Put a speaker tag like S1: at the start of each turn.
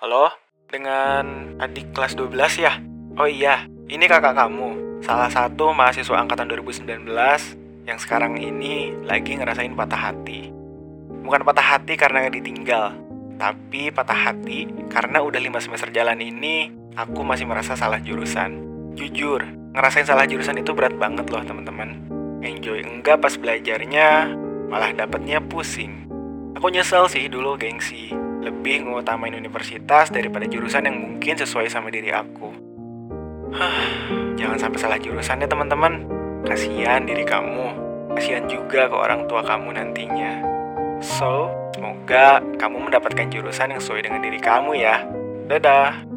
S1: Halo, dengan adik kelas 12 ya? Oh iya, ini kakak kamu, salah satu mahasiswa angkatan 2019 yang sekarang ini lagi ngerasain patah hati. Bukan patah hati karena ditinggal, tapi patah hati karena udah 5 semester jalan ini aku masih merasa salah jurusan. Jujur, ngerasain salah jurusan itu berat banget loh teman-teman. Enjoy enggak pas belajarnya, malah dapetnya pusing. Aku nyesel sih dulu gengsi, lebih ngutamain universitas daripada jurusan yang mungkin sesuai sama diri aku. Hah, jangan sampai salah jurusan ya teman-teman. Kasihan diri kamu, kasihan juga ke orang tua kamu nantinya. So, semoga kamu mendapatkan jurusan yang sesuai dengan diri kamu ya. Dadah.